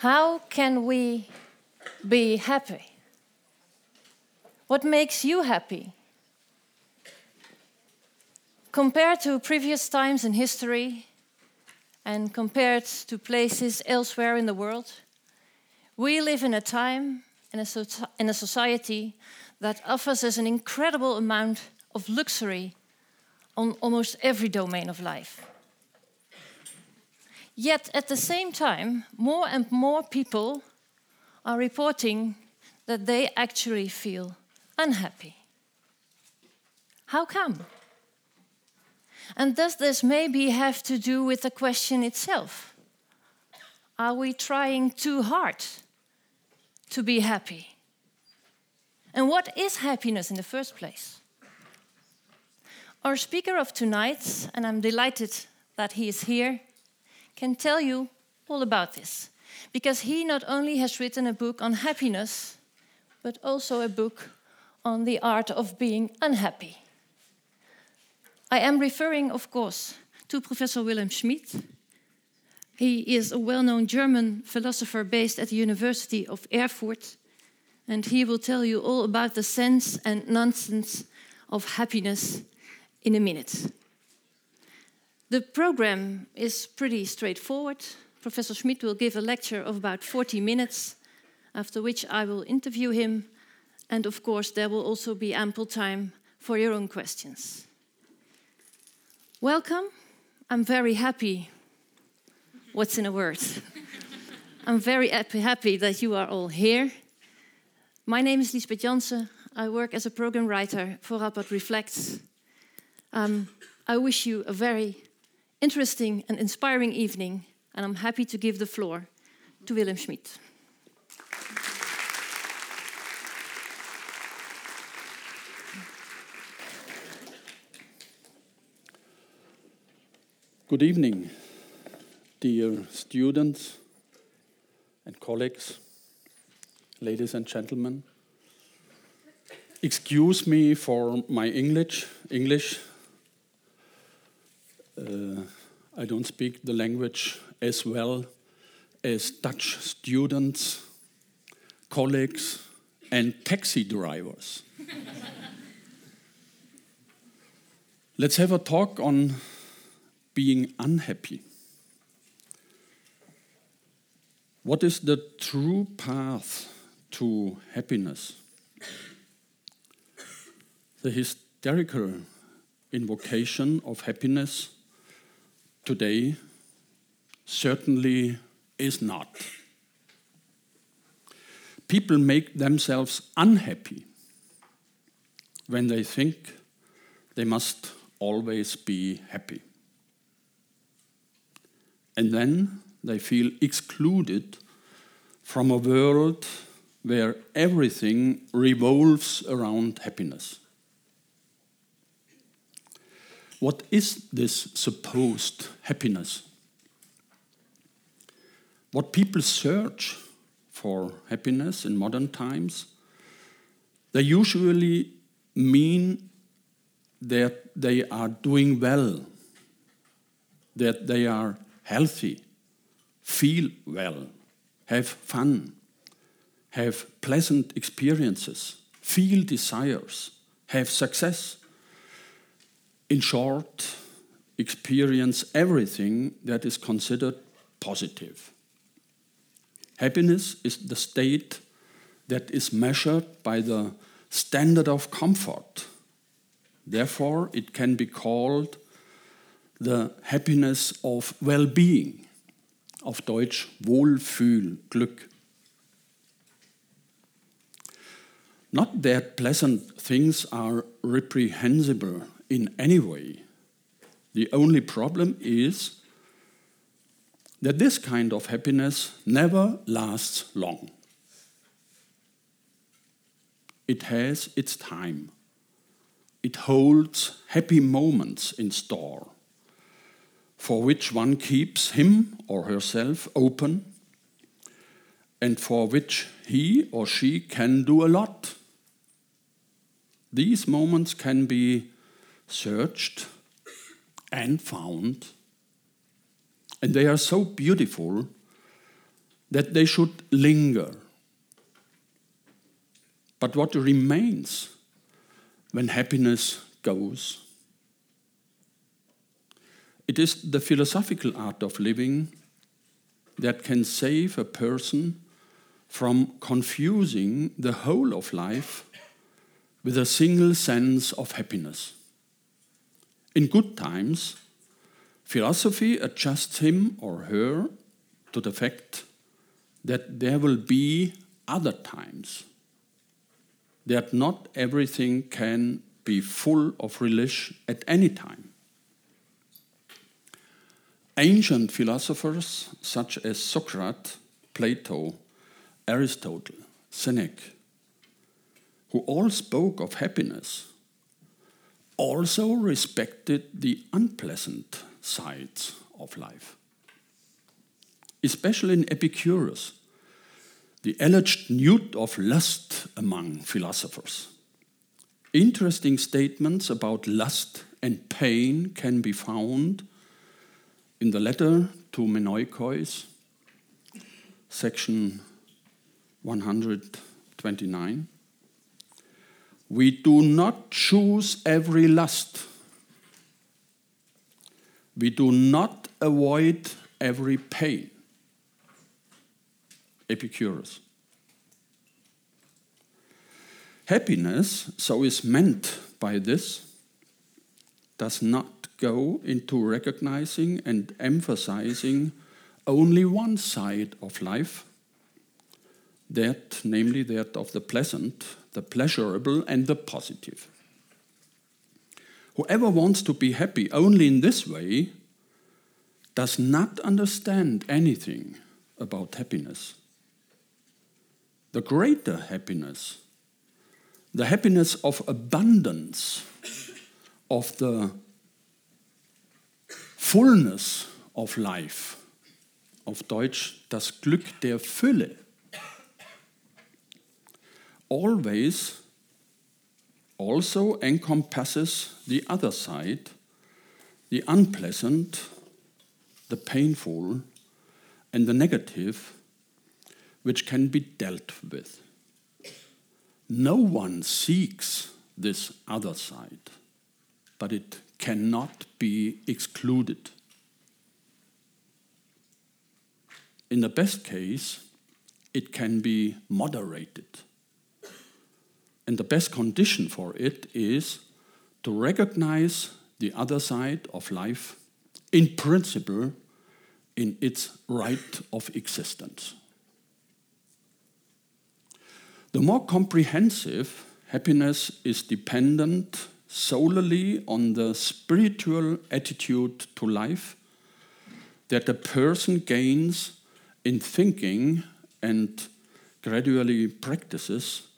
How can we be happy? What makes you happy? Compared to previous times in history and compared to places elsewhere in the world, we live in a time in a, so in a society that offers us an incredible amount of luxury on almost every domain of life. Yet at the same time, more and more people are reporting that they actually feel unhappy. How come? And does this maybe have to do with the question itself? Are we trying too hard to be happy? And what is happiness in the first place? Our speaker of tonight, and I'm delighted that he is here, can tell you all about this. Because he not only has written a book on happiness, but also a book on the art of being unhappy. I am referring, of course, to Professor Wilhelm Schmid. He is a well known German philosopher based at the University of Erfurt, and he will tell you all about the sense and nonsense of happiness in a minute. The program is pretty straightforward. Professor Schmid will give a lecture of about 40 minutes, after which I will interview him, and of course, there will also be ample time for your own questions. Welcome. I'm very happy. What's in a word? I'm very happy that you are all here. My name is Lisbeth Jansen. I work as a program writer for Rapport Reflects. Um, I wish you a very interesting and inspiring evening, and I'm happy to give the floor to Willem Schmid. Good evening, dear students and colleagues, ladies and gentlemen. Excuse me for my English. English uh, I don't speak the language as well as Dutch students, colleagues, and taxi drivers. Let's have a talk on being unhappy. What is the true path to happiness? The hysterical invocation of happiness today certainly is not. People make themselves unhappy when they think they must always be happy. And then they feel excluded from a world where everything revolves around happiness. What is this supposed happiness? What people search for happiness in modern times, they usually mean that they are doing well, that they are healthy, feel well, have fun, have pleasant experiences, feel desires, have success in short, experience everything that is considered positive. Happiness is the state that is measured by the standard of comfort. Therefore, it can be called the happiness of well being, auf Deutsch Wohlfühl, Glück. Not that pleasant things are reprehensible in any way. The only problem is that this kind of happiness never lasts long. It has its time. It holds happy moments in store, for which one keeps him or herself open, and for which he or she can do a lot. These moments can be searched and found. And they are so beautiful that they should linger. But what remains when happiness goes? It is the philosophical art of living that can save a person from confusing the whole of life with a single sense of happiness. In good times, philosophy adjusts him or her to the fact that there will be other times, that not everything can be full of relish at any time. Ancient philosophers such as Socrates, Plato, Aristotle, Seneca, who all spoke of happiness, also respected the unpleasant sides of life. Especially in Epicurus, the alleged newt of lust among philosophers. Interesting statements about lust and pain can be found in the letter to Menoikeus, section 129. We do not choose every lust. We do not avoid every pain. Epicurus. Happiness, so is meant by this, does not go into recognizing and emphasizing only one side of life, that, namely that of the pleasant, the pleasurable, and the positive. Whoever wants to be happy only in this way does not understand anything about happiness. The greater happiness, the happiness of abundance, of the fullness of life, auf Deutsch das Glück der Fülle, always also encompasses the other side, the unpleasant, the painful, and the negative, which can be dealt with. No one seeks this other side, but it cannot be excluded. In the best case, it can be moderated. And the best condition for it is to recognize the other side of life in principle in its right of existence. The more comprehensive happiness is dependent solely on the spiritual attitude to life that a person gains in thinking and gradually practices,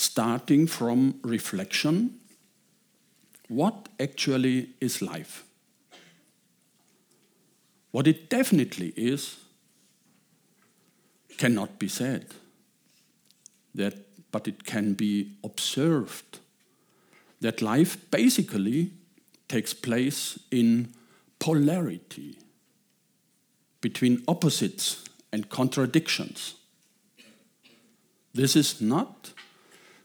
starting from reflection what actually is life? What it definitely is cannot be said, that, but it can be observed that life basically takes place in polarity between opposites and contradictions. This is not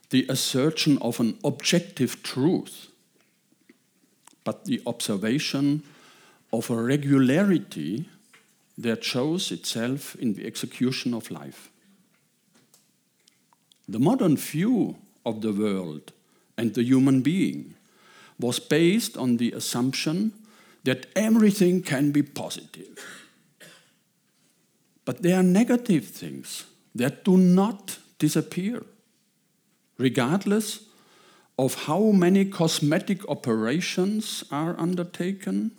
the assertion of an objective truth, but the observation of a regularity that shows itself in the execution of life. The modern view of the world and the human being was based on the assumption that everything can be positive. But there are negative things that do not disappear, regardless of how many cosmetic operations are undertaken,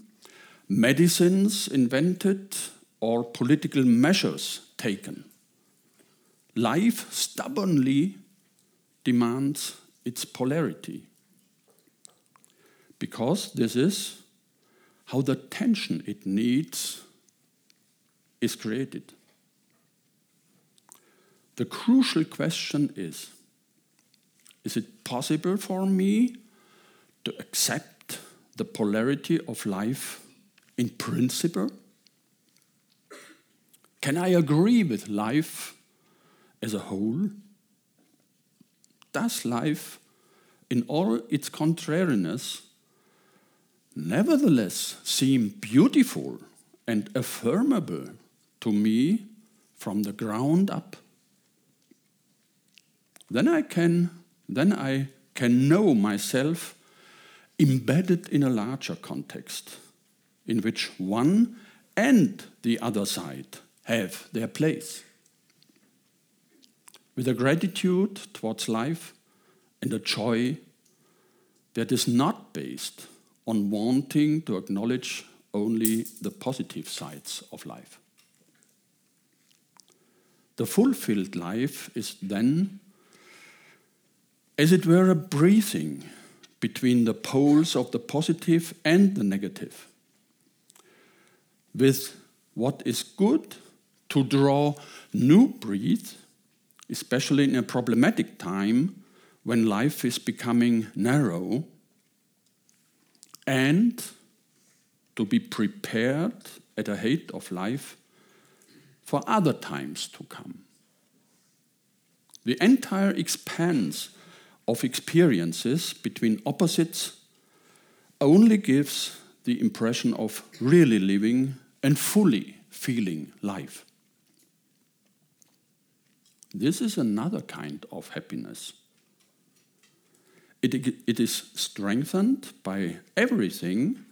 medicines invented, or political measures taken. Life stubbornly demands its polarity. Because this is how the tension it needs is created. The crucial question is Is it possible for me to accept the polarity of life in principle? Can I agree with life as a whole? Does life, in all its contrariness, nevertheless seem beautiful and affirmable to me from the ground up? Then I can, then I can know myself embedded in a larger context in which one and the other side have their place. With a gratitude towards life and a joy that is not based on wanting to acknowledge only the positive sides of life. The fulfilled life is then, as it were, a breathing between the poles of the positive and the negative, with what is good to draw new breath, especially in a problematic time when life is becoming narrow, and to be prepared at the height of life for other times to come. The entire expanse of experiences between opposites only gives the impression of really living and fully feeling life. This is another kind of happiness. It, it is strengthened by everything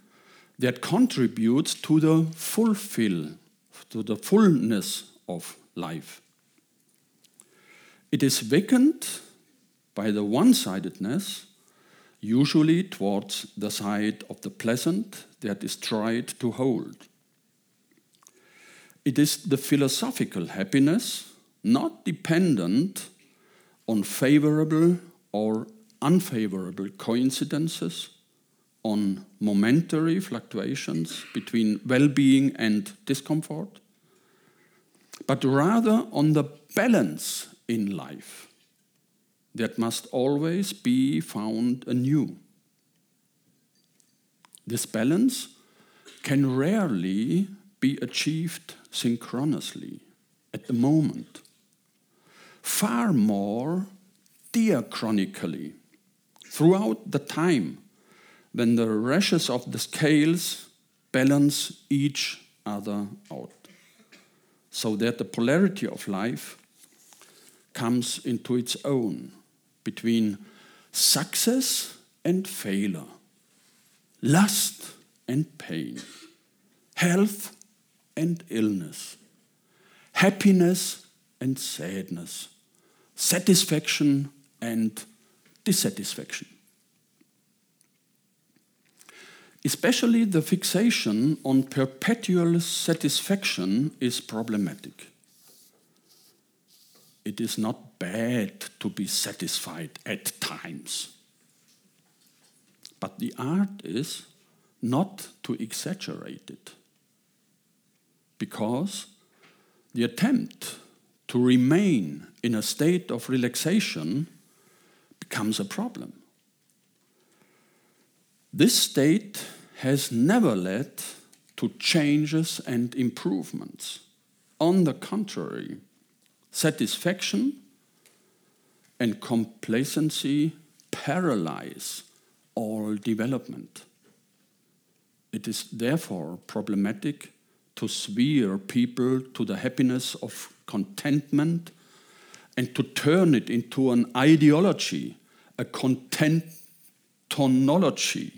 that contributes to the fulfill, to the fullness of life. It is weakened by the one sidedness, usually towards the side of the pleasant that is tried to hold. It is the philosophical happiness not dependent on favorable or unfavorable coincidences, on momentary fluctuations between well being and discomfort, but rather on the balance in life that must always be found anew. This balance can rarely be achieved synchronously at the moment far more diachronically throughout the time when the rashes of the scales balance each other out, so that the polarity of life comes into its own between success and failure, lust and pain, health and illness, happiness and sadness satisfaction and dissatisfaction. Especially the fixation on perpetual satisfaction is problematic. It is not bad to be satisfied at times. But the art is not to exaggerate it. Because the attempt to remain in a state of relaxation becomes a problem. This state has never led to changes and improvements. On the contrary, satisfaction and complacency paralyze all development. It is therefore problematic to steer people to the happiness of contentment and to turn it into an ideology, a contentonology.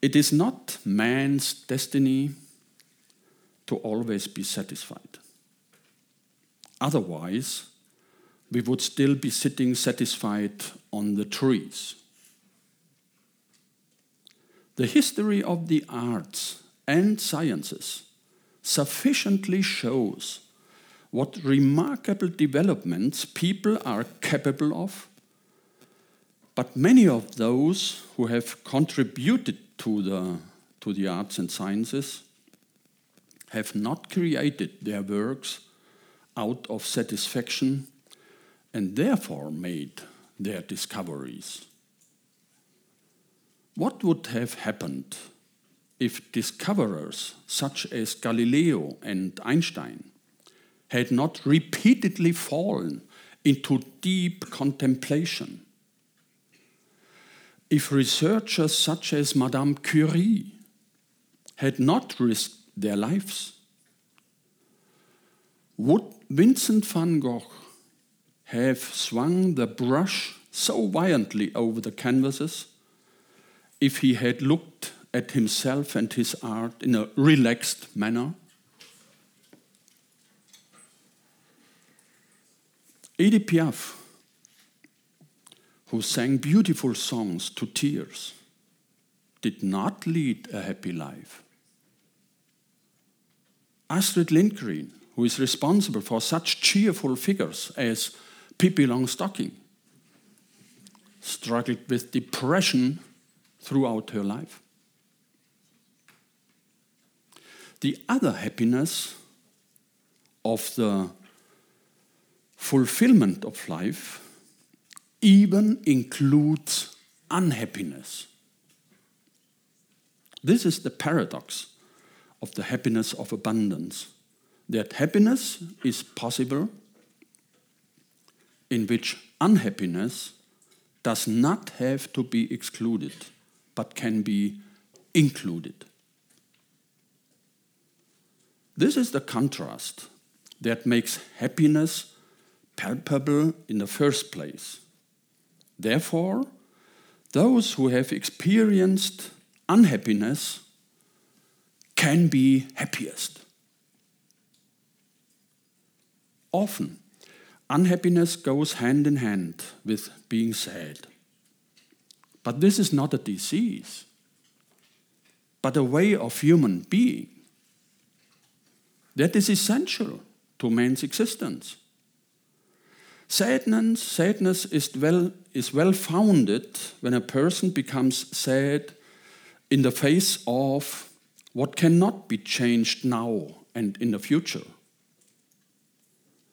It is not man's destiny to always be satisfied. Otherwise, we would still be sitting satisfied on the trees. The history of the arts and sciences sufficiently shows what remarkable developments people are capable of. But many of those who have contributed to the, to the arts and sciences have not created their works out of satisfaction and therefore made their discoveries. What would have happened if discoverers such as Galileo and Einstein had not repeatedly fallen into deep contemplation. If researchers such as Madame Curie had not risked their lives, would Vincent van Gogh have swung the brush so violently over the canvases if he had looked at himself and his art in a relaxed manner? Edith Piaf, who sang beautiful songs to tears, did not lead a happy life. Astrid Lindgren, who is responsible for such cheerful figures as Pippi Longstocking, struggled with depression throughout her life. The other happiness of the fulfillment of life even includes unhappiness. This is the paradox of the happiness of abundance that happiness is possible in which unhappiness does not have to be excluded but can be included. This is the contrast that makes happiness palpable in the first place. Therefore, those who have experienced unhappiness can be happiest. Often, unhappiness goes hand in hand with being sad. But this is not a disease, but a way of human being that is essential to man's existence. Sadness, sadness is well, is well founded when a person becomes sad in the face of what cannot be changed now and in the future.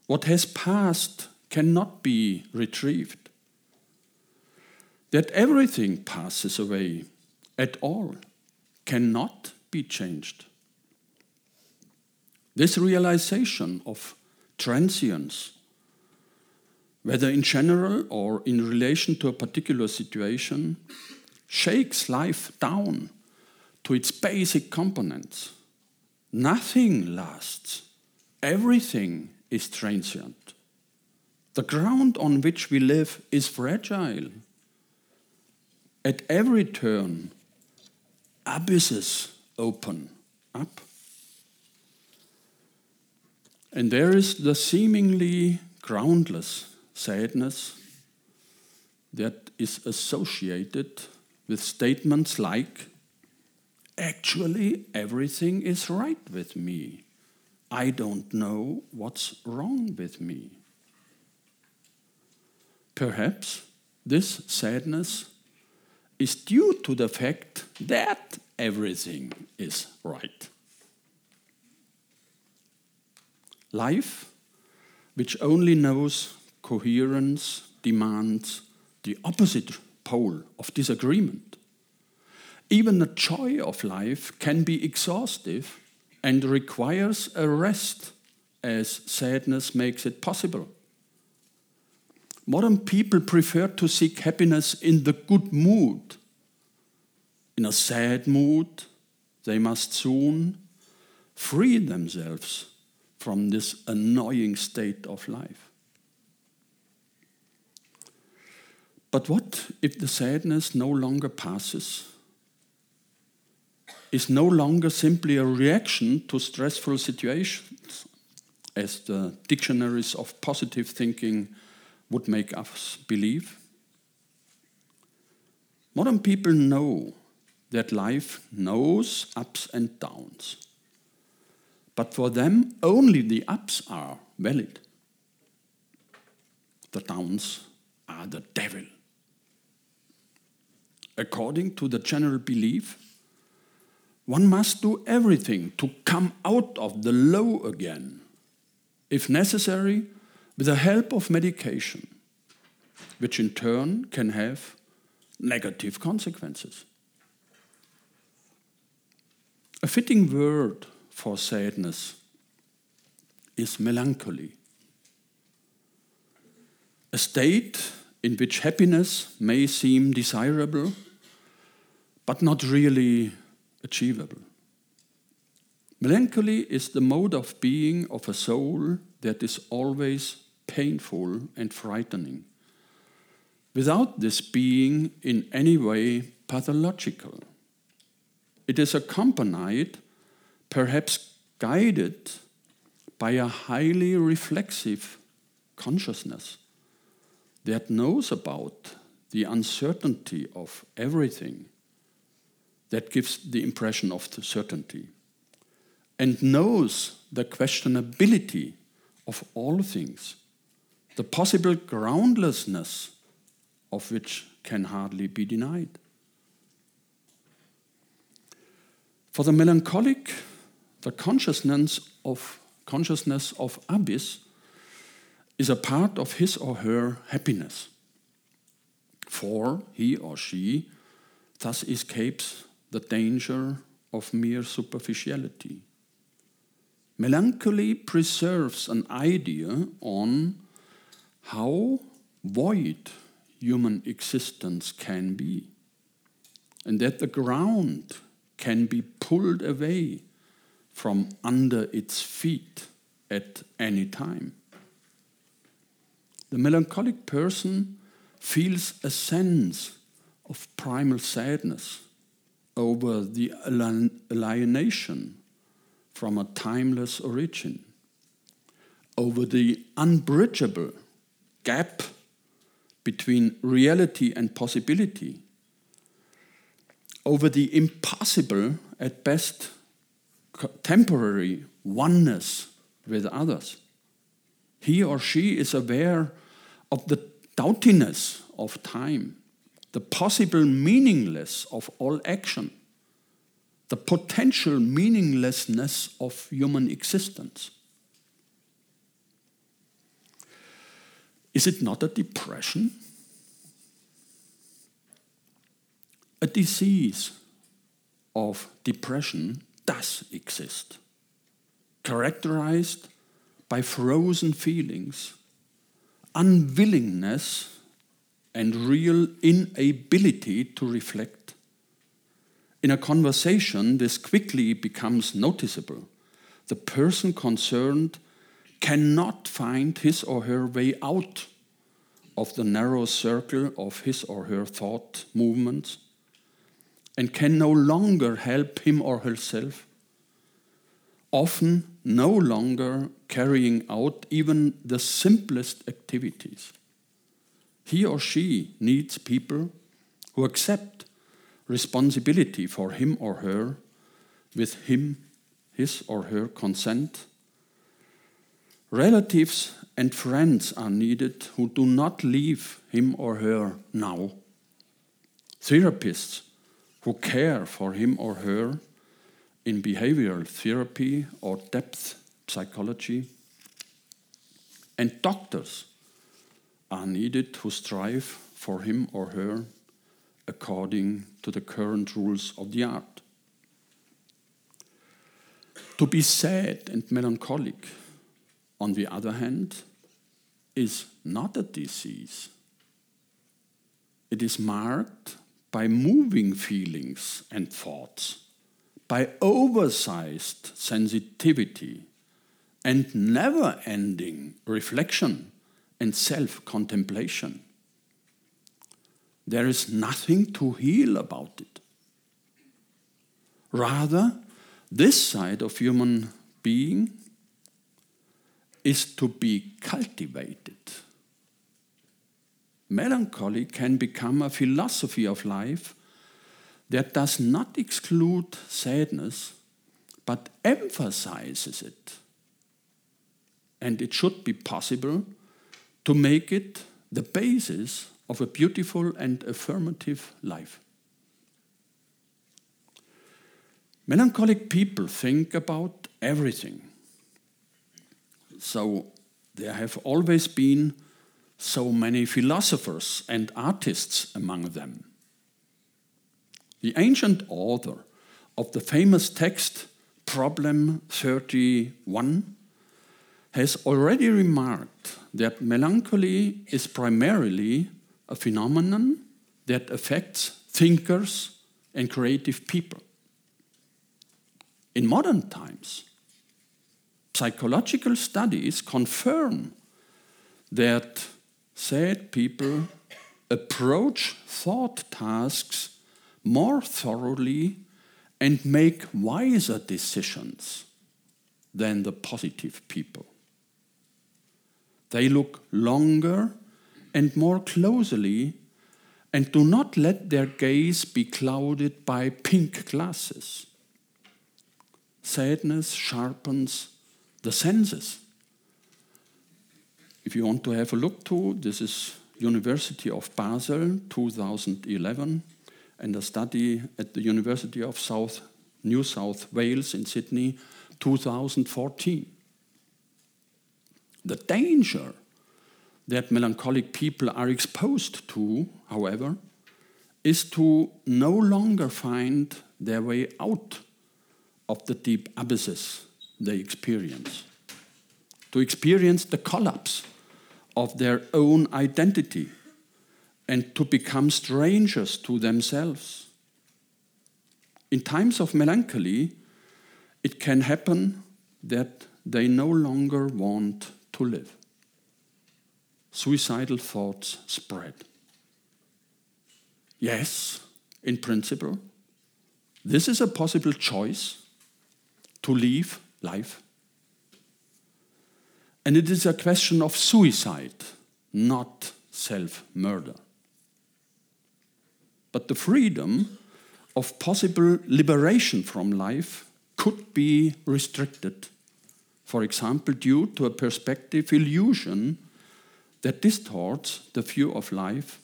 What has passed cannot be retrieved. That everything passes away at all cannot be changed. This realization of transience, whether in general or in relation to a particular situation, shakes life down to its basic components. Nothing lasts, everything is transient. The ground on which we live is fragile. At every turn, abysses open up. And there is the seemingly groundless sadness that is associated with statements like, actually, everything is right with me. I don't know what's wrong with me. Perhaps this sadness is due to the fact that everything is right. Life, which only knows coherence, demands the opposite pole of disagreement. Even the joy of life can be exhaustive and requires a rest, as sadness makes it possible. Modern people prefer to seek happiness in the good mood. In a sad mood, they must soon free themselves from this annoying state of life. But what if the sadness no longer passes? Is no longer simply a reaction to stressful situations, as the dictionaries of positive thinking would make us believe? Modern people know that life knows ups and downs. But for them, only the ups are valid. The downs are the devil. According to the general belief, one must do everything to come out of the low again, if necessary, with the help of medication, which in turn can have negative consequences. A fitting word for sadness is melancholy, a state in which happiness may seem desirable but not really achievable. Melancholy is the mode of being of a soul that is always painful and frightening, without this being in any way pathological. It is accompanied, perhaps guided, by a highly reflexive consciousness that knows about the uncertainty of everything that gives the impression of the certainty and knows the questionability of all things, the possible groundlessness of which can hardly be denied. For the melancholic, the consciousness of consciousness of abyss is a part of his or her happiness. For he or she thus escapes the danger of mere superficiality. Melancholy preserves an idea on how void human existence can be, and that the ground can be pulled away from under its feet at any time. The melancholic person feels a sense of primal sadness over the alienation from a timeless origin, over the unbridgeable gap between reality and possibility, over the impossible, at best temporary oneness with others. He or she is aware of the doubtiness of time the possible meaningless of all action, the potential meaninglessness of human existence. Is it not a depression? A disease of depression does exist, characterized by frozen feelings, unwillingness and real inability to reflect. In a conversation, this quickly becomes noticeable. The person concerned cannot find his or her way out of the narrow circle of his or her thought movements and can no longer help him or herself, often no longer carrying out even the simplest activities. He or she needs people who accept responsibility for him or her with him, his or her consent. Relatives and friends are needed who do not leave him or her now. Therapists who care for him or her in behavioral therapy or depth psychology. And doctors are needed to strive for him or her according to the current rules of the art. To be sad and melancholic, on the other hand, is not a disease. It is marked by moving feelings and thoughts, by oversized sensitivity and never ending reflection and self contemplation. There is nothing to heal about it. Rather, this side of human being is to be cultivated. Melancholy can become a philosophy of life that does not exclude sadness, but emphasizes it. And it should be possible to make it the basis of a beautiful and affirmative life. Melancholic people think about everything. So there have always been so many philosophers and artists among them. The ancient author of the famous text Problem 31 has already remarked that melancholy is primarily a phenomenon that affects thinkers and creative people. In modern times, psychological studies confirm that sad people approach thought tasks more thoroughly and make wiser decisions than the positive people. They look longer and more closely and do not let their gaze be clouded by pink glasses. Sadness sharpens the senses. If you want to have a look to, this is University of Basel 2011 and a study at the University of South New South Wales in Sydney 2014. The danger that melancholic people are exposed to, however, is to no longer find their way out of the deep abysses they experience, to experience the collapse of their own identity and to become strangers to themselves. In times of melancholy, it can happen that they no longer want to live. Suicidal thoughts spread. Yes, in principle, this is a possible choice to leave life. And it is a question of suicide, not self murder. But the freedom of possible liberation from life could be restricted, for example, due to a perspective illusion that distorts the view of life,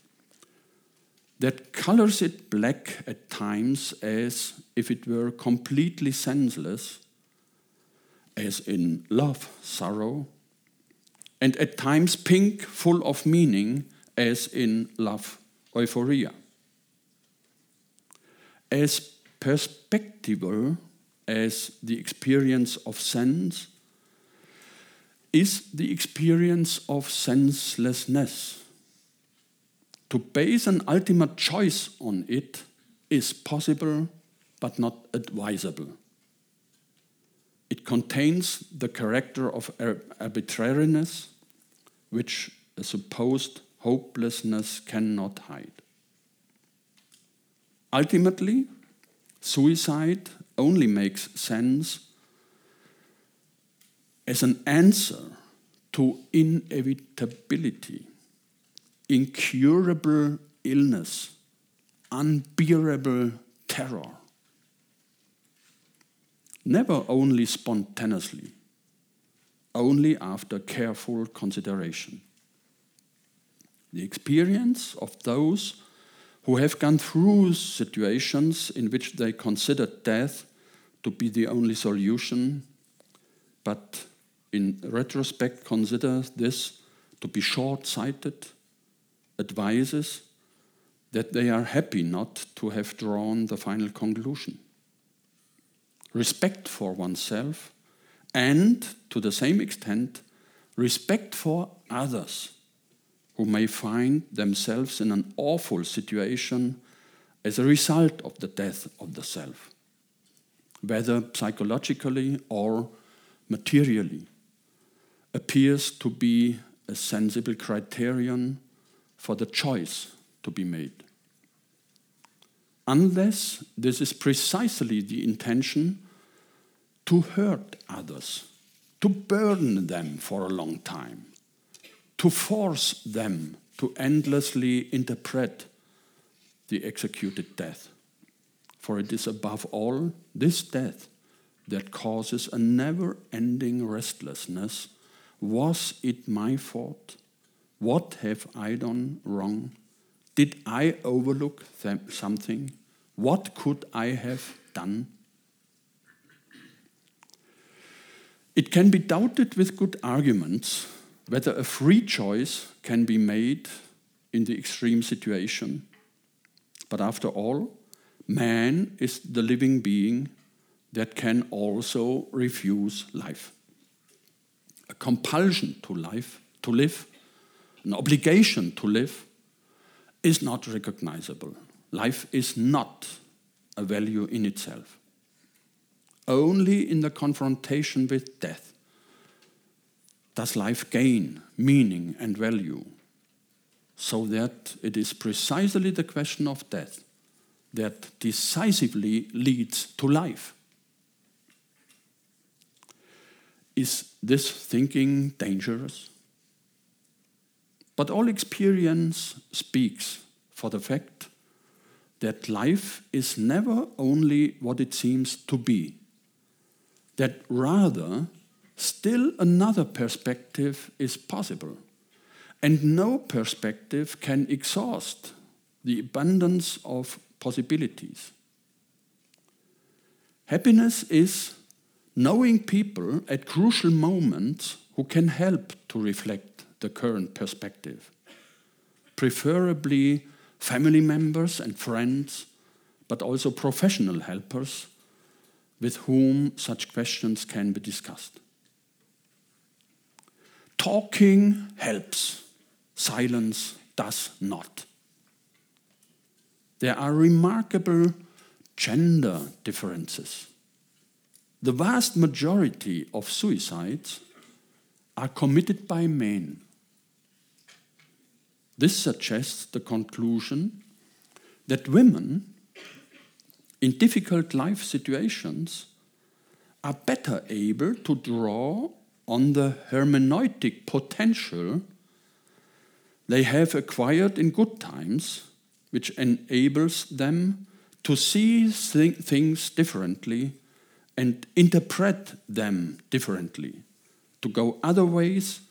that colors it black at times as if it were completely senseless, as in love, sorrow, and at times pink, full of meaning, as in love, euphoria. As perspectival as the experience of sense is the experience of senselessness. To base an ultimate choice on it is possible but not advisable. It contains the character of arbitrariness, which a supposed hopelessness cannot hide. Ultimately, suicide only makes sense as an answer to inevitability, incurable illness, unbearable terror. Never only spontaneously, only after careful consideration. The experience of those who have gone through situations in which they considered death to be the only solution, but in retrospect consider this to be short sighted, advises that they are happy not to have drawn the final conclusion. Respect for oneself, and to the same extent, respect for others who may find themselves in an awful situation as a result of the death of the self, whether psychologically or materially, appears to be a sensible criterion for the choice to be made. Unless this is precisely the intention to hurt others, to burden them for a long time, to force them to endlessly interpret the executed death. For it is above all this death that causes a never ending restlessness. Was it my fault? What have I done wrong? Did I overlook something? What could I have done? It can be doubted with good arguments whether a free choice can be made in the extreme situation. But after all, man is the living being that can also refuse life. A compulsion to life, to live, an obligation to live, is not recognizable. Life is not a value in itself. Only in the confrontation with death does life gain meaning and value, so that it is precisely the question of death that decisively leads to life. Is this thinking dangerous? But all experience speaks for the fact that life is never only what it seems to be, that rather, still another perspective is possible, and no perspective can exhaust the abundance of possibilities. Happiness is knowing people at crucial moments who can help to reflect the current perspective, preferably family members and friends, but also professional helpers with whom such questions can be discussed. Talking helps, silence does not. There are remarkable gender differences. The vast majority of suicides are committed by men. This suggests the conclusion that women in difficult life situations are better able to draw on the hermeneutic potential they have acquired in good times, which enables them to see th things differently and interpret them differently, to go other ways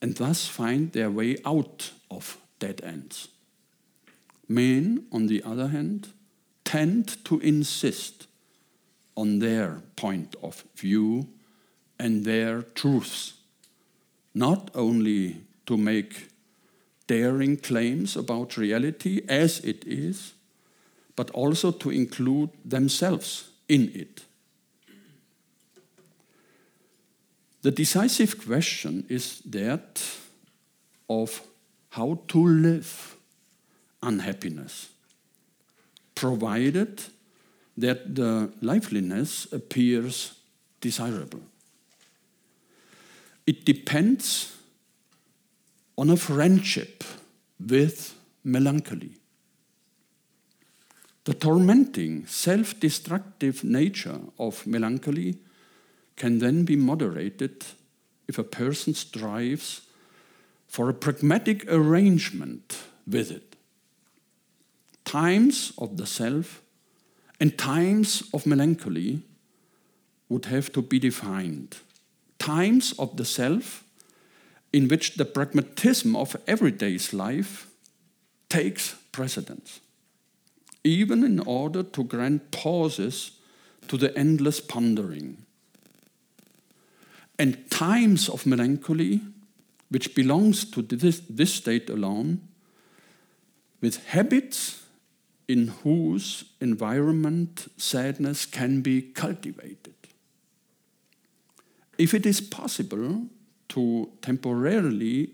and thus find their way out of dead ends. Men, on the other hand, tend to insist on their point of view and their truths, not only to make daring claims about reality as it is, but also to include themselves in it. The decisive question is that of how to live unhappiness, provided that the liveliness appears desirable. It depends on a friendship with melancholy. The tormenting, self destructive nature of melancholy can then be moderated if a person strives for a pragmatic arrangement with it. Times of the self and times of melancholy would have to be defined. Times of the self in which the pragmatism of everyday's life takes precedence, even in order to grant pauses to the endless pondering. And times of melancholy which belongs to this, this state alone, with habits in whose environment sadness can be cultivated. If it is possible to temporarily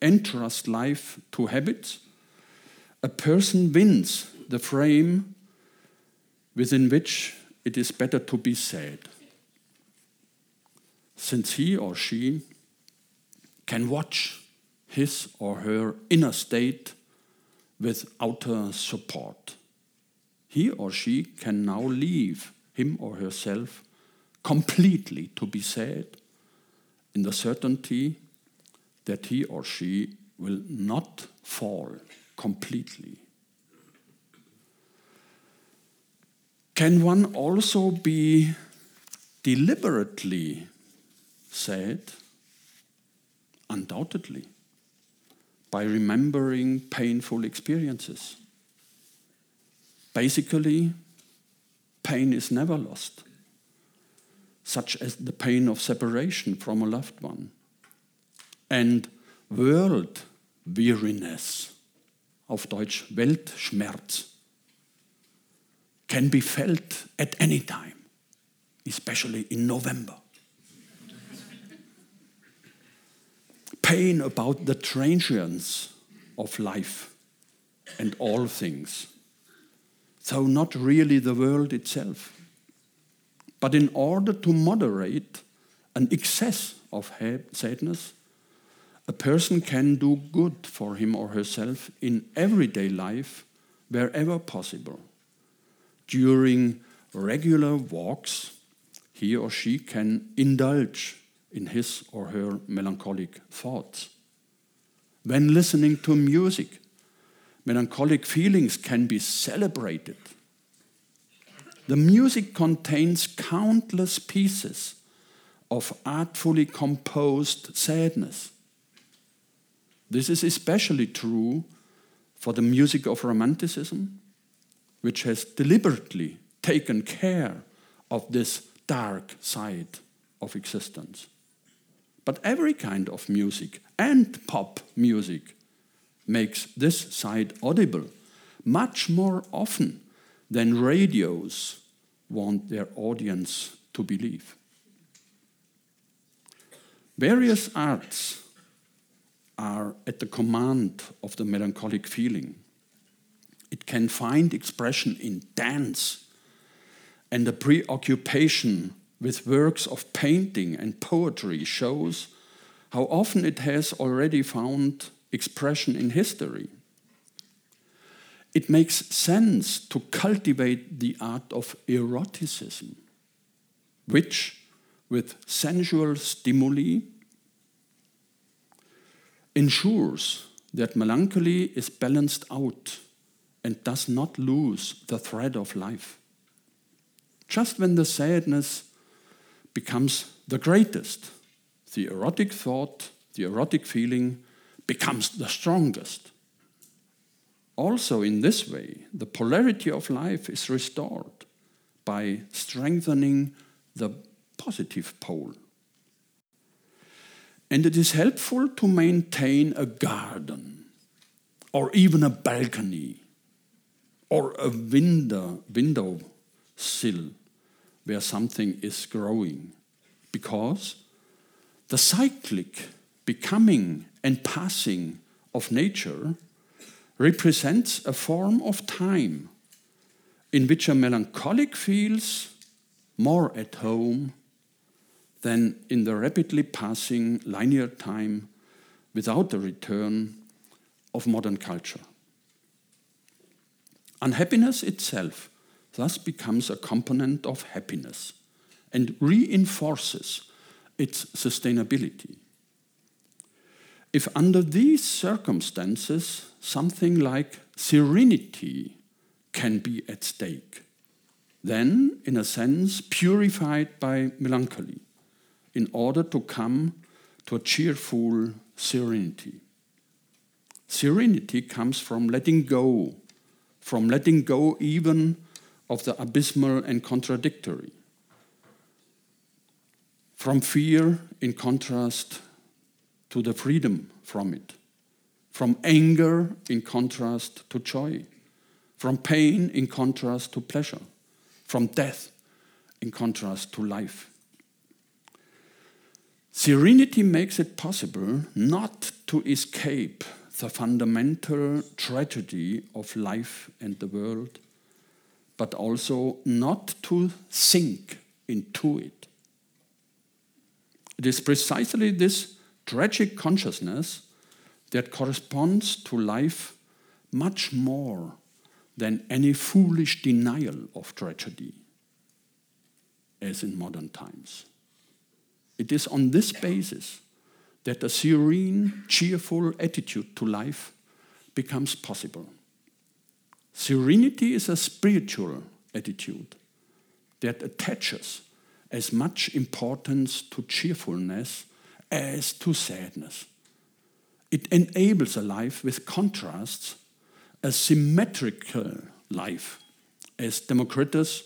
entrust life to habits, a person wins the frame within which it is better to be sad. Since he or she can watch his or her inner state with outer support. He or she can now leave him or herself completely to be sad in the certainty that he or she will not fall completely. Can one also be deliberately sad? Undoubtedly, by remembering painful experiences. Basically, pain is never lost, such as the pain of separation from a loved one, and world weariness, auf Deutsch Weltschmerz. can be felt at any time, especially in November. Pain about the transience of life and all things. So, not really the world itself. But in order to moderate an excess of sadness, a person can do good for him or herself in everyday life wherever possible. During regular walks, he or she can indulge in his or her melancholic thoughts. When listening to music, melancholic feelings can be celebrated. The music contains countless pieces of artfully composed sadness. This is especially true for the music of Romanticism, which has deliberately taken care of this dark side of existence. But every kind of music and pop music makes this side audible much more often than radios want their audience to believe. Various arts are at the command of the melancholic feeling. It can find expression in dance and the preoccupation with works of painting and poetry shows how often it has already found expression in history. It makes sense to cultivate the art of eroticism, which, with sensual stimuli, ensures that melancholy is balanced out and does not lose the thread of life. Just when the sadness becomes the greatest, the erotic thought, the erotic feeling becomes the strongest. Also, in this way, the polarity of life is restored by strengthening the positive pole. And it is helpful to maintain a garden or even a balcony or a window, window sill where something is growing because the cyclic becoming and passing of nature represents a form of time in which a melancholic feels more at home than in the rapidly passing linear time without the return of modern culture. Unhappiness itself thus becomes a component of happiness and reinforces its sustainability. If under these circumstances something like serenity can be at stake, then, in a sense, purified by melancholy, in order to come to a cheerful serenity. Serenity comes from letting go, from letting go even of the abysmal and contradictory, from fear in contrast to the freedom from it, from anger in contrast to joy, from pain in contrast to pleasure, from death in contrast to life. Serenity makes it possible not to escape the fundamental tragedy of life and the world, but also not to sink into it. It is precisely this tragic consciousness that corresponds to life much more than any foolish denial of tragedy, as in modern times. It is on this basis that a serene, cheerful attitude to life becomes possible. Serenity is a spiritual attitude that attaches as much importance to cheerfulness as to sadness. It enables a life with contrasts, a symmetrical life, as Democritus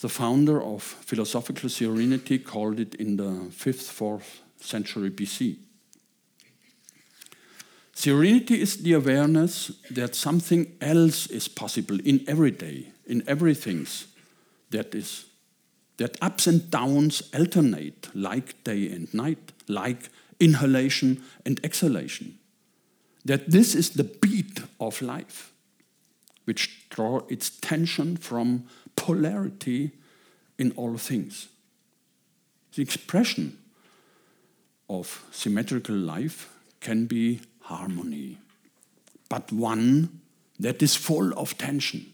the founder of philosophical serenity called it in the 5th, 4th century BC. Serenity is the awareness that something else is possible in every day, in everything that is. That ups and downs alternate like day and night, like inhalation and exhalation. That this is the beat of life, which draw its tension from polarity in all things. The expression of symmetrical life can be harmony, but one that is full of tension,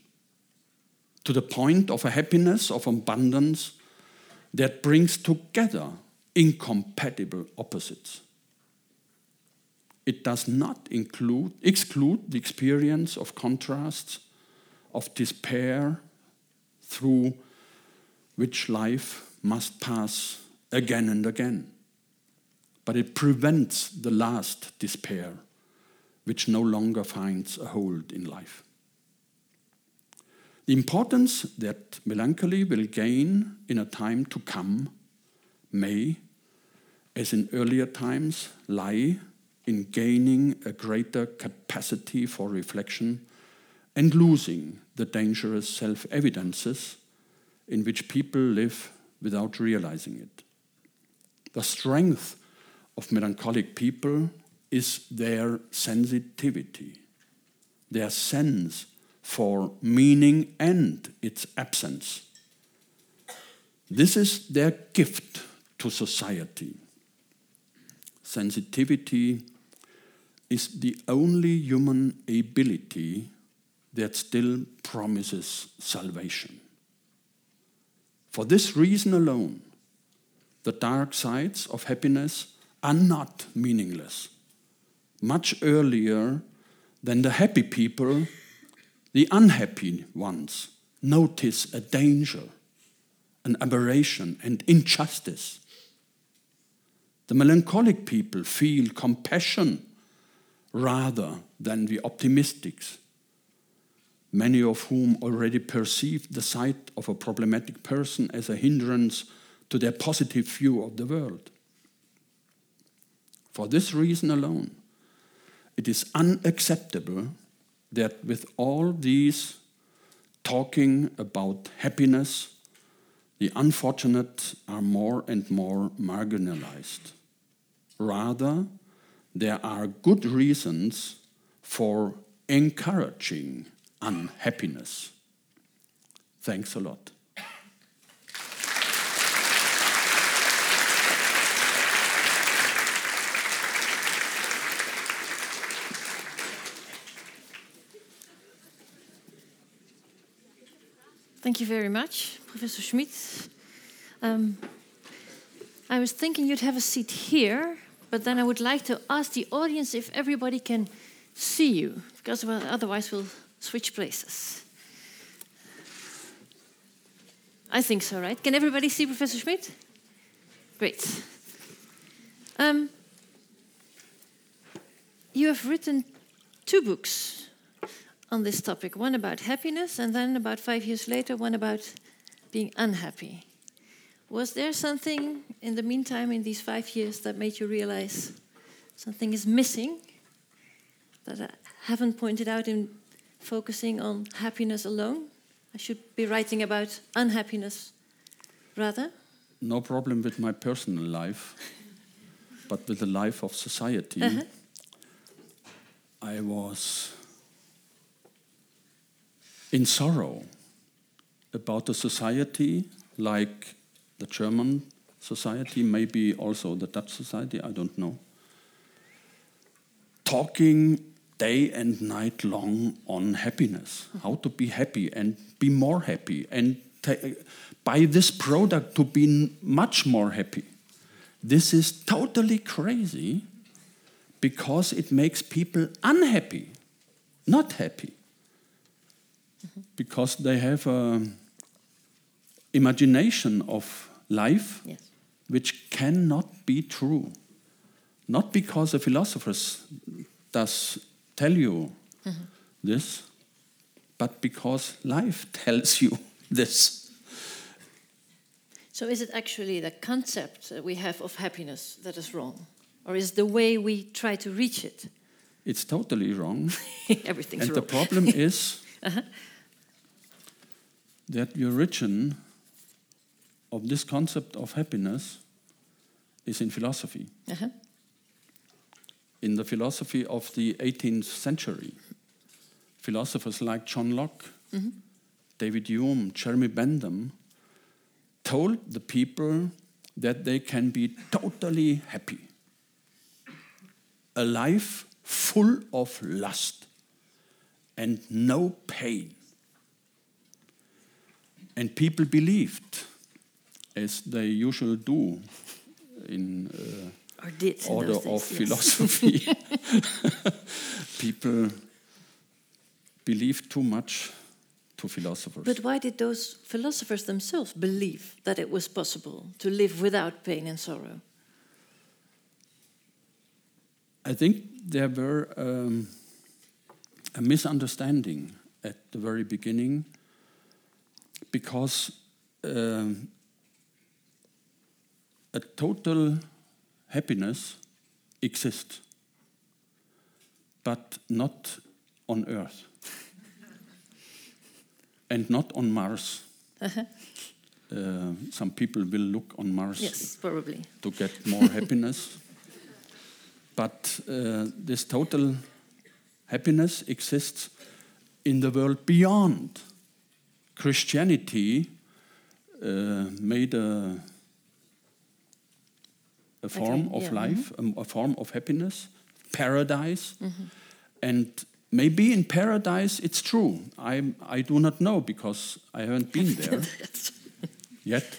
to the point of a happiness, of abundance that brings together incompatible opposites. It does not include, exclude the experience of contrasts, of despair, through which life must pass again and again. But it prevents the last despair, which no longer finds a hold in life. The importance that melancholy will gain in a time to come may, as in earlier times, lie in gaining a greater capacity for reflection and losing the dangerous self evidences in which people live without realizing it. The strength of melancholic people is their sensitivity, their sense for meaning and its absence. This is their gift to society. Sensitivity is the only human ability that still promises salvation. For this reason alone, the dark sides of happiness are not meaningless. Much earlier than the happy people, the unhappy ones notice a danger, an aberration, and injustice. The melancholic people feel compassion rather than the optimistics many of whom already perceive the sight of a problematic person as a hindrance to their positive view of the world. For this reason alone, it is unacceptable that with all these talking about happiness, the unfortunate are more and more marginalized. Rather, there are good reasons for encouraging unhappiness. Thanks a lot. Thank you very much, Professor Schmid. Um, I was thinking you'd have a seat here, but then I would like to ask the audience if everybody can see you, because well, otherwise we'll switch places. I think so, right? Can everybody see Professor Schmid? Great. Um, you have written two books on this topic one about happiness, and then about five years later, one about being unhappy. Was there something in the meantime, in these five years, that made you realize something is missing that I haven't pointed out in focusing on happiness alone? I should be writing about unhappiness rather? No problem with my personal life, but with the life of society. Uh -huh. I was in sorrow about a society like the German society, maybe also the Dutch society, I don't know, talking day and night long on happiness, how to be happy and be more happy, and buy this product to be much more happy. This is totally crazy because it makes people unhappy, not happy. Because they have an imagination of life yes. which cannot be true. Not because the philosophers does tell you mm -hmm. this, but because life tells you this. So, is it actually the concept that we have of happiness that is wrong? Or is the way we try to reach it It's totally wrong. Everything's and the problem is that the origin of this concept of happiness is in philosophy. Uh-huh. In the philosophy of the 18th century, philosophers like John Locke, David Hume, Jeremy Bentham told the people that they can be totally happy. A life full of lust and no pain. And people believed, as they usually do in uh, order of days, yes. philosophy, people believed too much to philosophers. But why did those philosophers themselves believe that it was possible to live without pain and sorrow? I think there were um, a misunderstanding at the very beginning because um, a total happiness exists, but not on Earth and not on Mars. Uh, some people will look on Mars Yes, probably. to get more happiness. But uh, this total happiness exists in the world beyond. Christianity uh, made a, a form Okay, of yeah, life, um, a, form of happiness, paradise. And maybe in paradise it's true. I, I do not know because I haven't been there yet.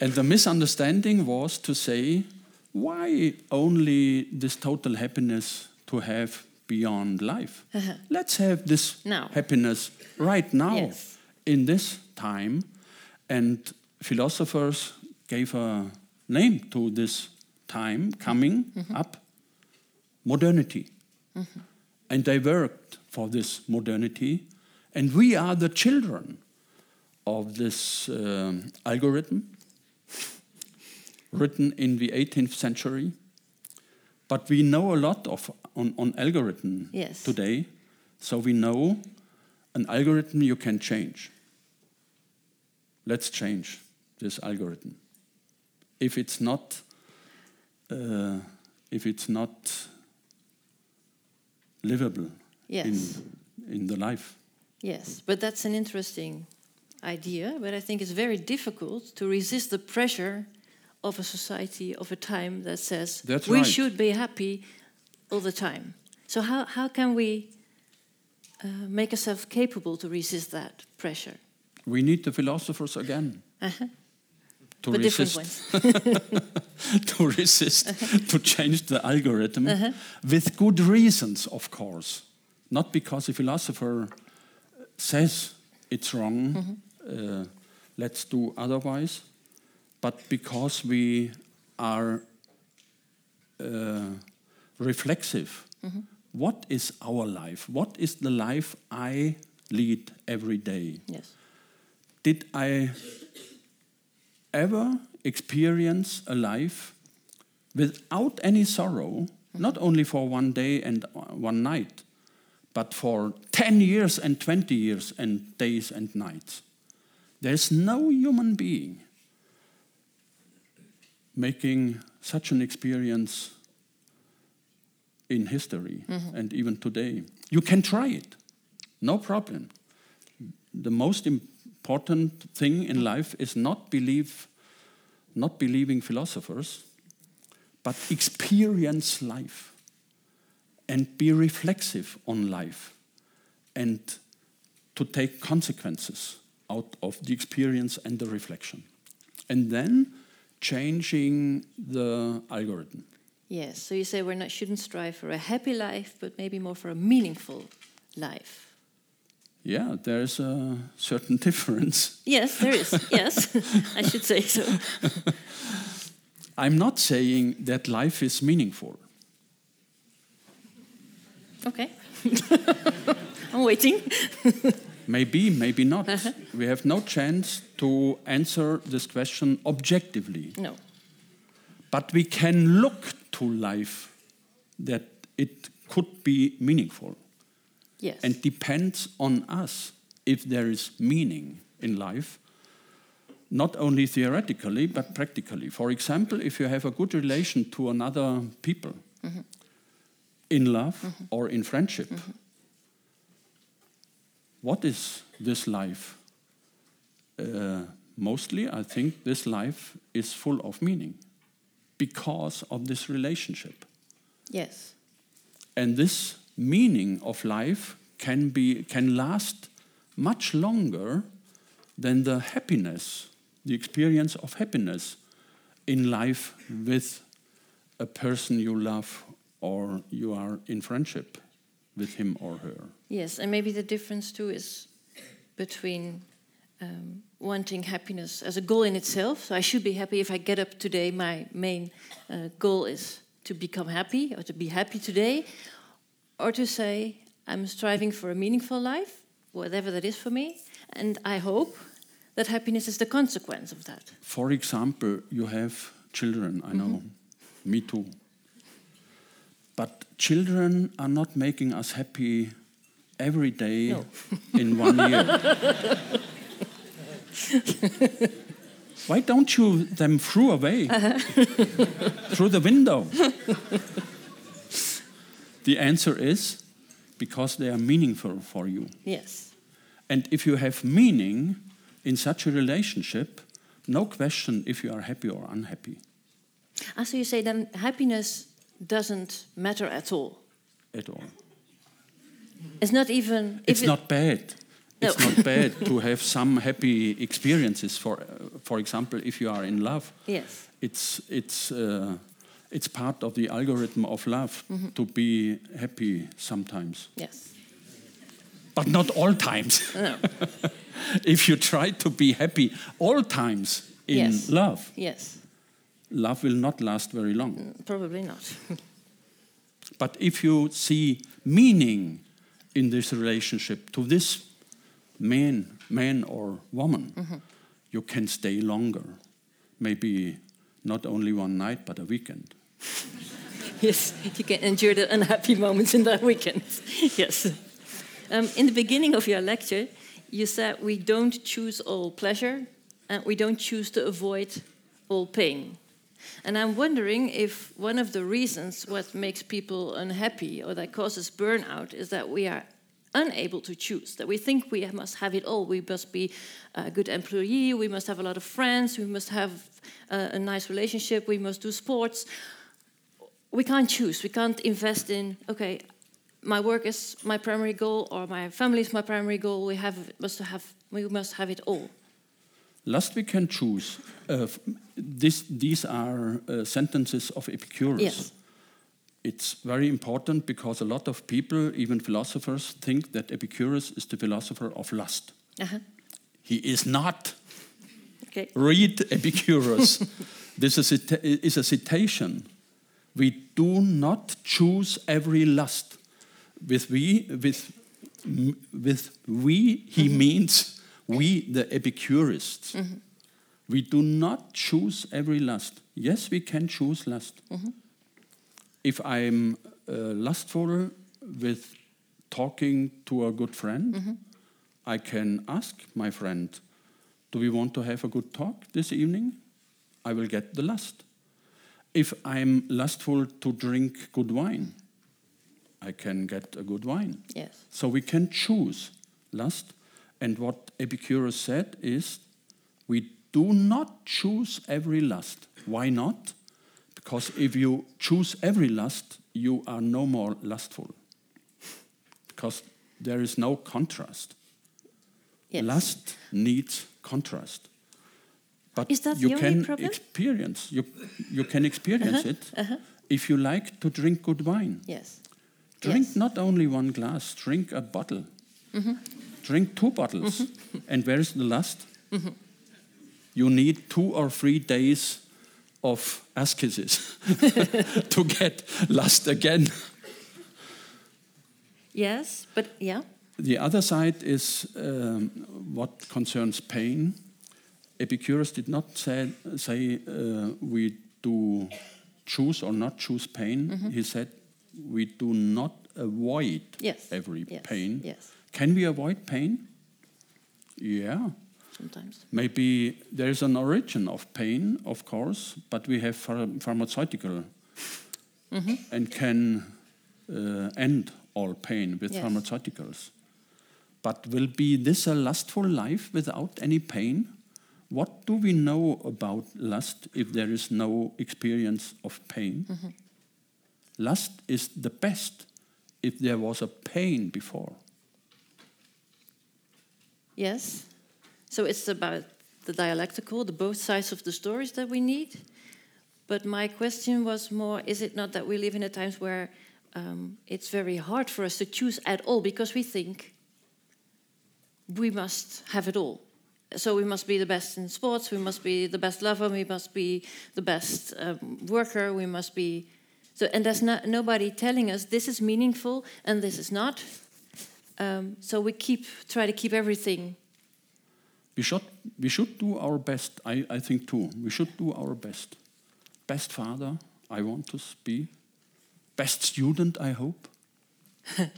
and the misunderstanding was to say, why only this total happiness to have beyond life? Let's have this. Now. happiness right now Yes. in this time. And philosophers gave a name to this time coming Mm-hmm. up modernity. And they worked for this modernity. And we are the children of this um, algorithm written in the 18th century. But we know a lot of on, on algorithm Yes. today. So we know an algorithm you can change. Let's change this algorithm. If it's not, uh, if it's not livable Yes. in, in the life. Yes, but that's an interesting idea. But I think it's very difficult to resist the pressure of a society of a time that says That's we right. should be happy all the time. So how how can we uh, make ourselves capable to resist that pressure? We need the philosophers again Uh-huh. to But resist, to resist, to change the algorithm Uh-huh. with good reasons, of course. Not because a philosopher says it's wrong, Mm-hmm. uh, let's do otherwise, but because we are uh, reflexive. Mm-hmm. What is our life? What is the life I lead every day? Yes. Did I ever experience a life without any sorrow, not only for one day and one night, but for 10 years and 20 years and days and nights? There's no human being making such an experience in history and even today. You can try it, no problem. The most important thing in life is not believe not believing philosophers but experience life and be reflexive on life and to take consequences out of the experience and the reflection. And then changing the algorithm Yes. So you say we're not shouldn't strive for a happy life, but maybe more for a meaningful life. yeah there's a certain difference Yes, there is. yes, I should say so. i'm not saying that life is meaningful Okay. I'm waiting. Maybe, maybe not. Uh-huh. We have no chance to answer this question objectively. No. But we can look to life that it could be meaningful Yes. and depends on us if there is meaning in life, not only theoretically but practically. For example, if you have a good relation to another people mm-hmm. in love mm-hmm. or in friendship, mm-hmm. what is this life? Uh, mostly, I think this life is full of meaning because of this relationship. yes. And this meaning of life can, be, can last much longer than the happiness, the experience of happiness in life with a person you love or you are in friendship with him or her. Yes, and maybe the difference too is between um, wanting happiness as a goal in itself. So I should be happy if I get up today. My main uh, goal is to become happy or to be happy today, or to say I'm striving for a meaningful life, whatever that is for me, and I hope that happiness is the consequence of that. For example, you have children, I know, me too. But children are not making us happy every day No. in one year. Why don't you them throw away through the window? the answer is because they are meaningful for you. Yes. And if you have meaning in such a relationship, no question if you are happy or unhappy Ah, so you say then happiness doesn't matter at all. at all. It's not even. It's it- not bad. It's not bad to have some happy experiences. For, uh, for example, if you are in love, Yes. it's it's uh, it's part of the algorithm of love Mm-hmm. to be happy sometimes, Yes. but not all times. No. if you try to be happy all times in Yes. love, Yes. love will not last very long. Probably not. But if you see meaning in this relationship to this man, man or woman, you can stay longer. Maybe not only one night, but a weekend. yes, you can endure the unhappy moments in that weekend. yes. Um, in the beginning of your lecture, you said we don't choose all pleasure and we don't choose to avoid all pain. And I'm wondering if one of the reasons what makes people unhappy or that causes burnout is that we are unable to choose, that we think we must have it all. We must be a good employee, we must have a lot of friends, we must have a, a nice relationship, we must do sports. We can't choose, we can't invest in, okay, my work is my primary goal or my family is my primary goal. We have must have we must have it all. Last we can choose. Uh, this, these are uh, sentences of Epicurus. Yes. It's very important because a lot of people, even philosophers, think that Epicurus is the philosopher of lust. Uh-huh. He is not. Okay. Read Epicurus. this is a, is a citation. We do not choose every lust. With we, with, with we, he mm-hmm. means we, the Epicurists. Mm-hmm. We do not choose every lust. Yes, we can choose lust. Mm-hmm. If I'm uh, lustful with talking to a good friend, I can ask my friend, Do we want to have a good talk this evening? I will get the lust. If I'm lustful to drink good wine, I can get a good wine. Yes. So we can choose lust. And what Epicurus said is we do not choose every lust. Why not? Because if you choose every lust, you are no more lustful. Because there is no contrast. Yes. Lust needs contrast. But Is that you can problem? experience you, you can uh-huh. experience it uh-huh. Uh-huh. if you like to drink good wine. Yes. Drink Yes. not only one glass, drink a bottle. Mm-hmm. Drink two bottles. Mm-hmm. And where is the lust? Mm-hmm. You need two or three days of ascesis to get lust again. Yes, but yeah. The other side is um, what concerns pain. Epicurus did not say, say uh, we do choose or not choose pain. He said, we do not avoid Yes. every Yes. pain. Yes. Can we avoid pain? Yeah. Sometimes. Maybe there is an origin of pain, of course, but we have phar- pharmaceutical and can uh, end all pain with Yes. pharmaceuticals. But will be this a lustful life without any pain? What do we know about lust if there is no experience of pain? Lust is the best if there was a pain before. Yes. So it's about the dialectical, the both sides of the stories that we need. But my question was more is it not that we live in a times where um, it's very hard for us to choose at all because we think we must have it all. So we must be the best in sports, we must be the best lover, we must be the best um, worker, we must be. So, and there's no, nobody telling us this is meaningful and this is not. Um, so we keep try to keep everything We should, we should do our best, I, I think too. We should do our best. Best father, I want to be. Best student, I hope.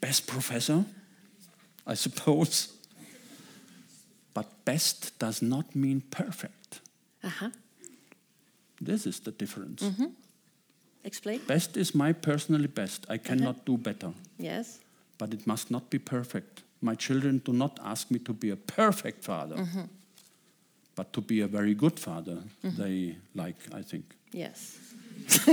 best professor, I suppose. But best does not mean perfect. Uh-huh. This is the difference. Explain. Best is my personally best. I cannot do better, Yes. but it must not be perfect. My children do not ask me to be a perfect father, but to be a very good father. They like, I think. Yes.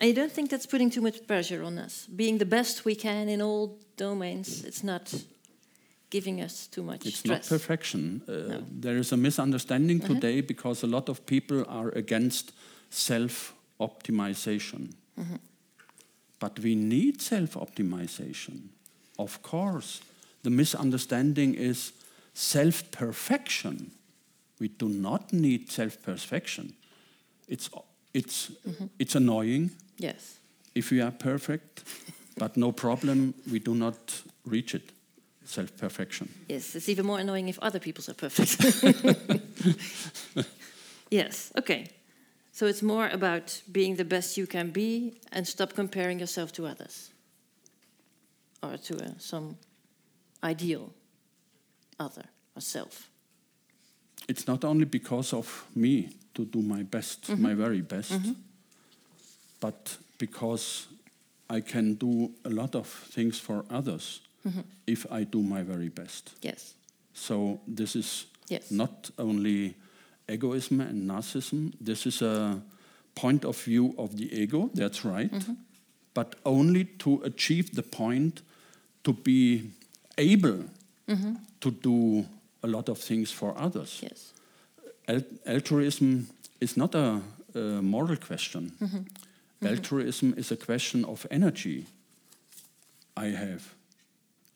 and you don't think that's putting too much pressure on us? Being the best we can in all domains, it's not giving us too much It's not perfection. Uh, No. There is a misunderstanding today because a lot of people are against self optimization. But we need self optimization. Of course. The misunderstanding is self perfection. We do not need self perfection. It's, it's, mm-hmm. it's annoying yes. if we are perfect, but no problem, we do not reach it. Self perfection. Yes, it's even more annoying if other people are perfect. yes, okay. So it's more about being the best you can be and stop comparing yourself to others or to uh, some ideal other or self. it's not only because of me to do my best, mm-hmm. my very best, mm-hmm. but because I can do a lot of things for others mm-hmm. if I do my very best. Yes, So this is yes. not only egoism and narcissism, this is a point of view of the ego, that's right, mm-hmm. but only to achieve the point to be able mm-hmm. to do a lot of things for others. Yes. Al- altruism is not a, a moral question. Mm-hmm. Altruism is a question of energy I have.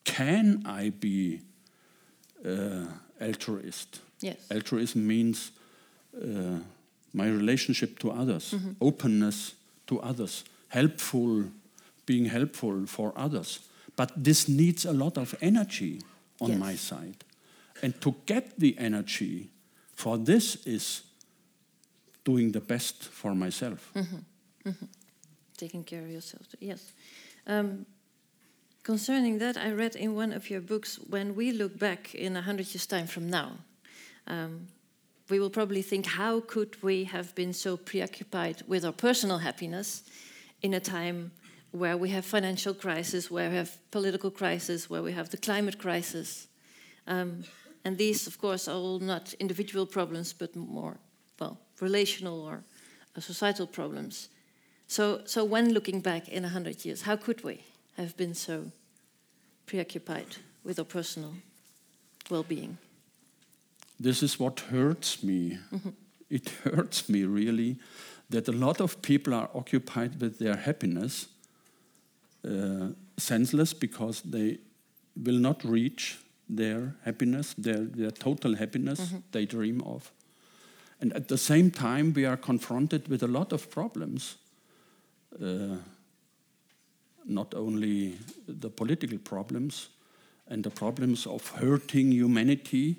Can I be uh, altruist? Yes. Altruism means uh, my relationship to others, openness to others, helpful, being helpful for others. But this needs a lot of energy on Yes. my side. And to get the energy for this is doing the best for myself. taking care of yourself. too. Yes. Um, concerning that, I read in one of your books when we look back in a hundred years' time from now, um, we will probably think, how could we have been so preoccupied with our personal happiness in a time where we have financial crisis, where we have political crisis, where we have the climate crisis? Um, and these, of course, are all not individual problems, but more, well, relational or uh, societal problems. So, so when looking back in a hundred years, how could we have been so preoccupied with our personal well-being? This is what hurts me. It hurts me really that a lot of people are occupied with their happiness, uh, senseless because they will not reach their happiness, their, their total happiness they dream of. And at the same time, we are confronted with a lot of problems. Uh, not only the political problems and the problems of hurting humanity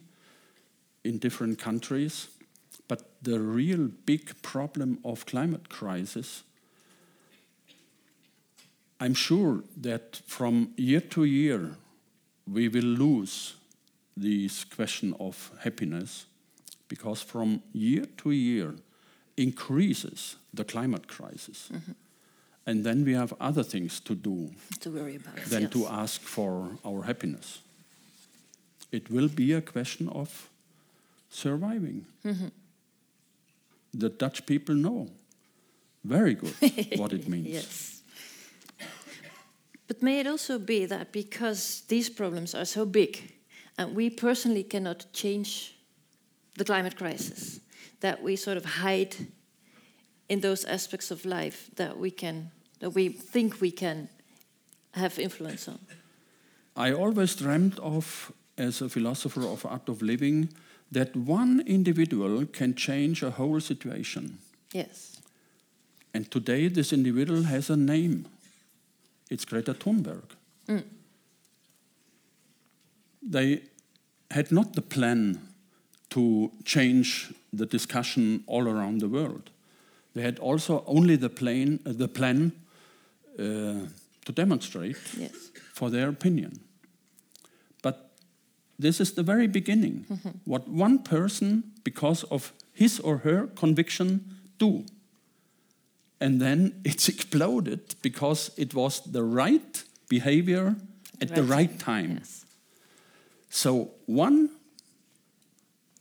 in different countries, But the real big problem of climate crisis, I'm sure that from year to year we will lose this question of happiness because from year to year increases the climate crisis. Mm-hmm. And then we have other things to do To worry about. than yes. to ask for our happiness. It will be a question of surviving. Mm-hmm. The Dutch people know very good what it means. Yes. But may it also be that because these problems are so big and we personally cannot change the climate crisis, that we sort of hide in those aspects of life that we can that we think we can have influence on. I always dreamt of, as a philosopher of art of living, that one individual can change a whole situation. Yes. And today, this individual has a name. It's Greta Thunberg. They had not the plan to change the discussion all around the world. They had also only the plan, uh, the plan uh, to demonstrate Yes. for their opinion. This is the very beginning. Mm-hmm. What one person, because of his or her conviction, do. And then it's exploded because it was the right behavior at the Right. right time. Yes. So one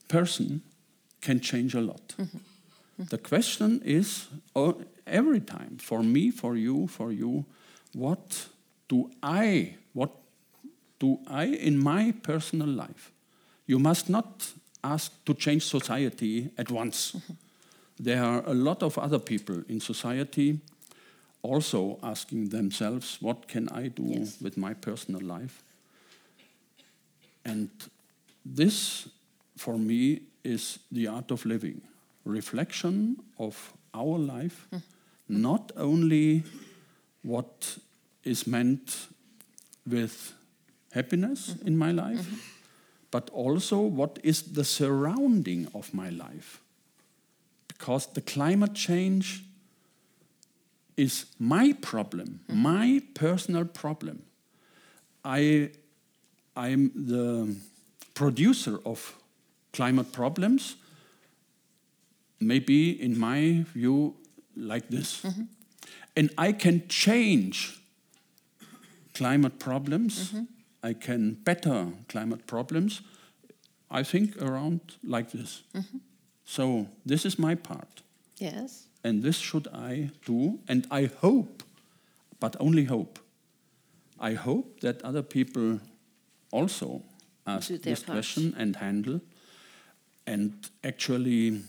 person can change a lot. Mm-hmm. Mm-hmm. The question is oh, every time for me, for you, for you, what do I, what do I in my personal life? You must not ask to change society at once. There are a lot of other people in society also asking themselves, what can I do Yes. with my personal life? And this, for me, is the art of living reflection of our life, not only what is meant with happiness mm-hmm. in my life, mm-hmm. but also what is the surrounding of my life. Because the climate change is my problem, mm-hmm. my personal problem. I I'm the producer of climate problems, maybe in my view, like this. And I can change climate problems, I can better climate problems, I think around like this. Mm-hmm. So, this is my part. Yes. And this should I do. And I hope, but only hope, I hope that other people also ask this part. question and handle. And actually,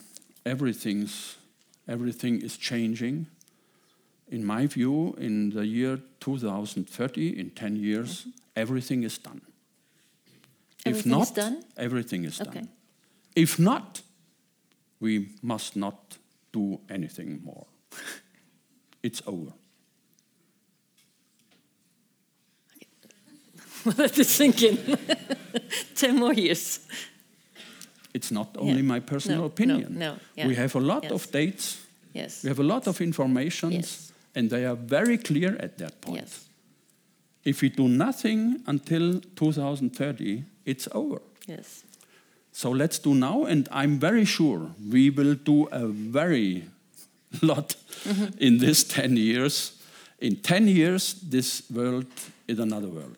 everything's, everything is changing. In my view, in the year 2030, in 10 years, mm-hmm. Everything is done. if Everything is not, done? everything is Okay. done. If not, we must not do anything more. it's over. Let it sink in. Ten more years. It's not only Yeah. my personal No, no, opinion. no, yeah. We have a lot Yes. of dates, Yes. we have a lot of informations, Yes. and they are very clear at that point. Yes. If we do nothing until 2030, it's over. Yes. So let's do now, and I'm very sure we will do a very lot in this 10 years. In 10 years, this world is another world.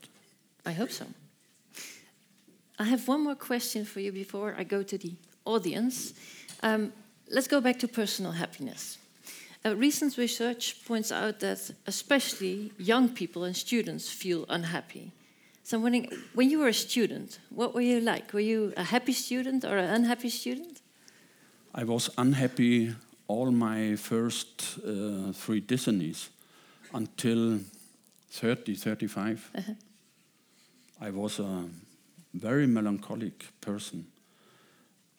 I hope so. I have one more question for you before I go to the audience. Um, let's go back to personal happiness. Uh, recent research points out that especially young people and students feel unhappy. So, I'm wondering, when you were a student, what were you like? Were you a happy student or an unhappy student? I was unhappy all my first uh, three decennies until 30, 35. I was a very melancholic person.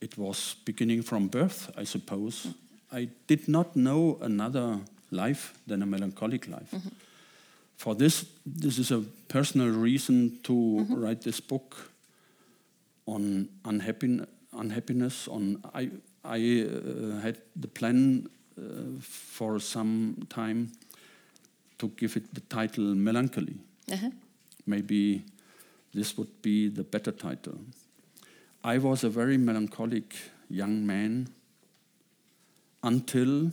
It was beginning from birth, I suppose. I did not know another life than a melancholic life. For this, this is a personal reason to write this book on unhappin- unhappiness. On I, I uh, had the plan uh, for some time to give it the title Melancholy. Uh-huh. Maybe this would be the better title. I was a very melancholic young man until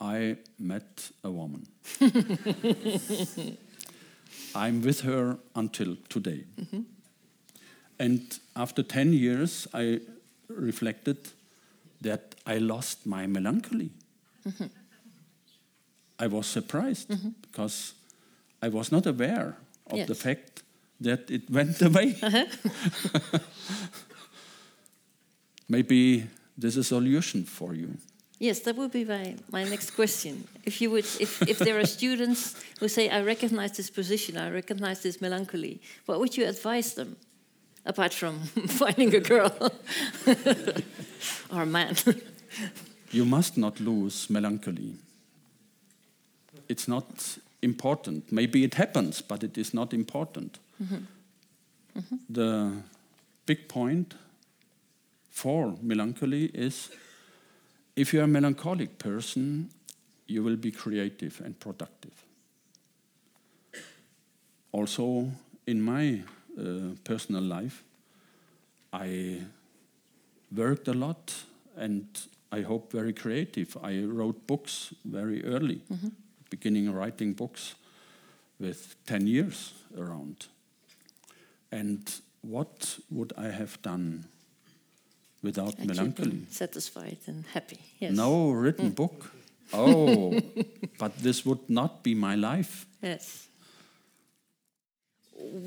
I met a woman. I'm with her until today. Mm-hmm. And after 10 years, I reflected that I lost my melancholy. Mm-hmm. I was surprised mm-hmm. because I was not aware of the fact that it went away. Uh-huh. Maybe there's a solution for you. Yes, that would be my, my next question. If you would, if, if there are students who say, "I recognize this position, I recognize this melancholy," what would you advise them, apart from finding a girl or a man? You must not lose melancholy. It's not important. Maybe it happens, but it is not important. Mm-hmm. Mm-hmm. The big point for melancholy is if you're a melancholic person, you will be creative and productive. Also, in my uh, personal life, I worked a lot and I hope very creative. I wrote books very early, beginning writing books with 10 years around. And what would I have done without been melancholy? satisfied and happy. Yes. No written mm. book. Oh, but this would not be my life. Yes.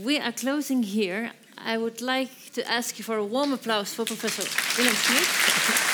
We are closing here. I would like to ask you for a warm applause for Professor Wilhelm Schmid.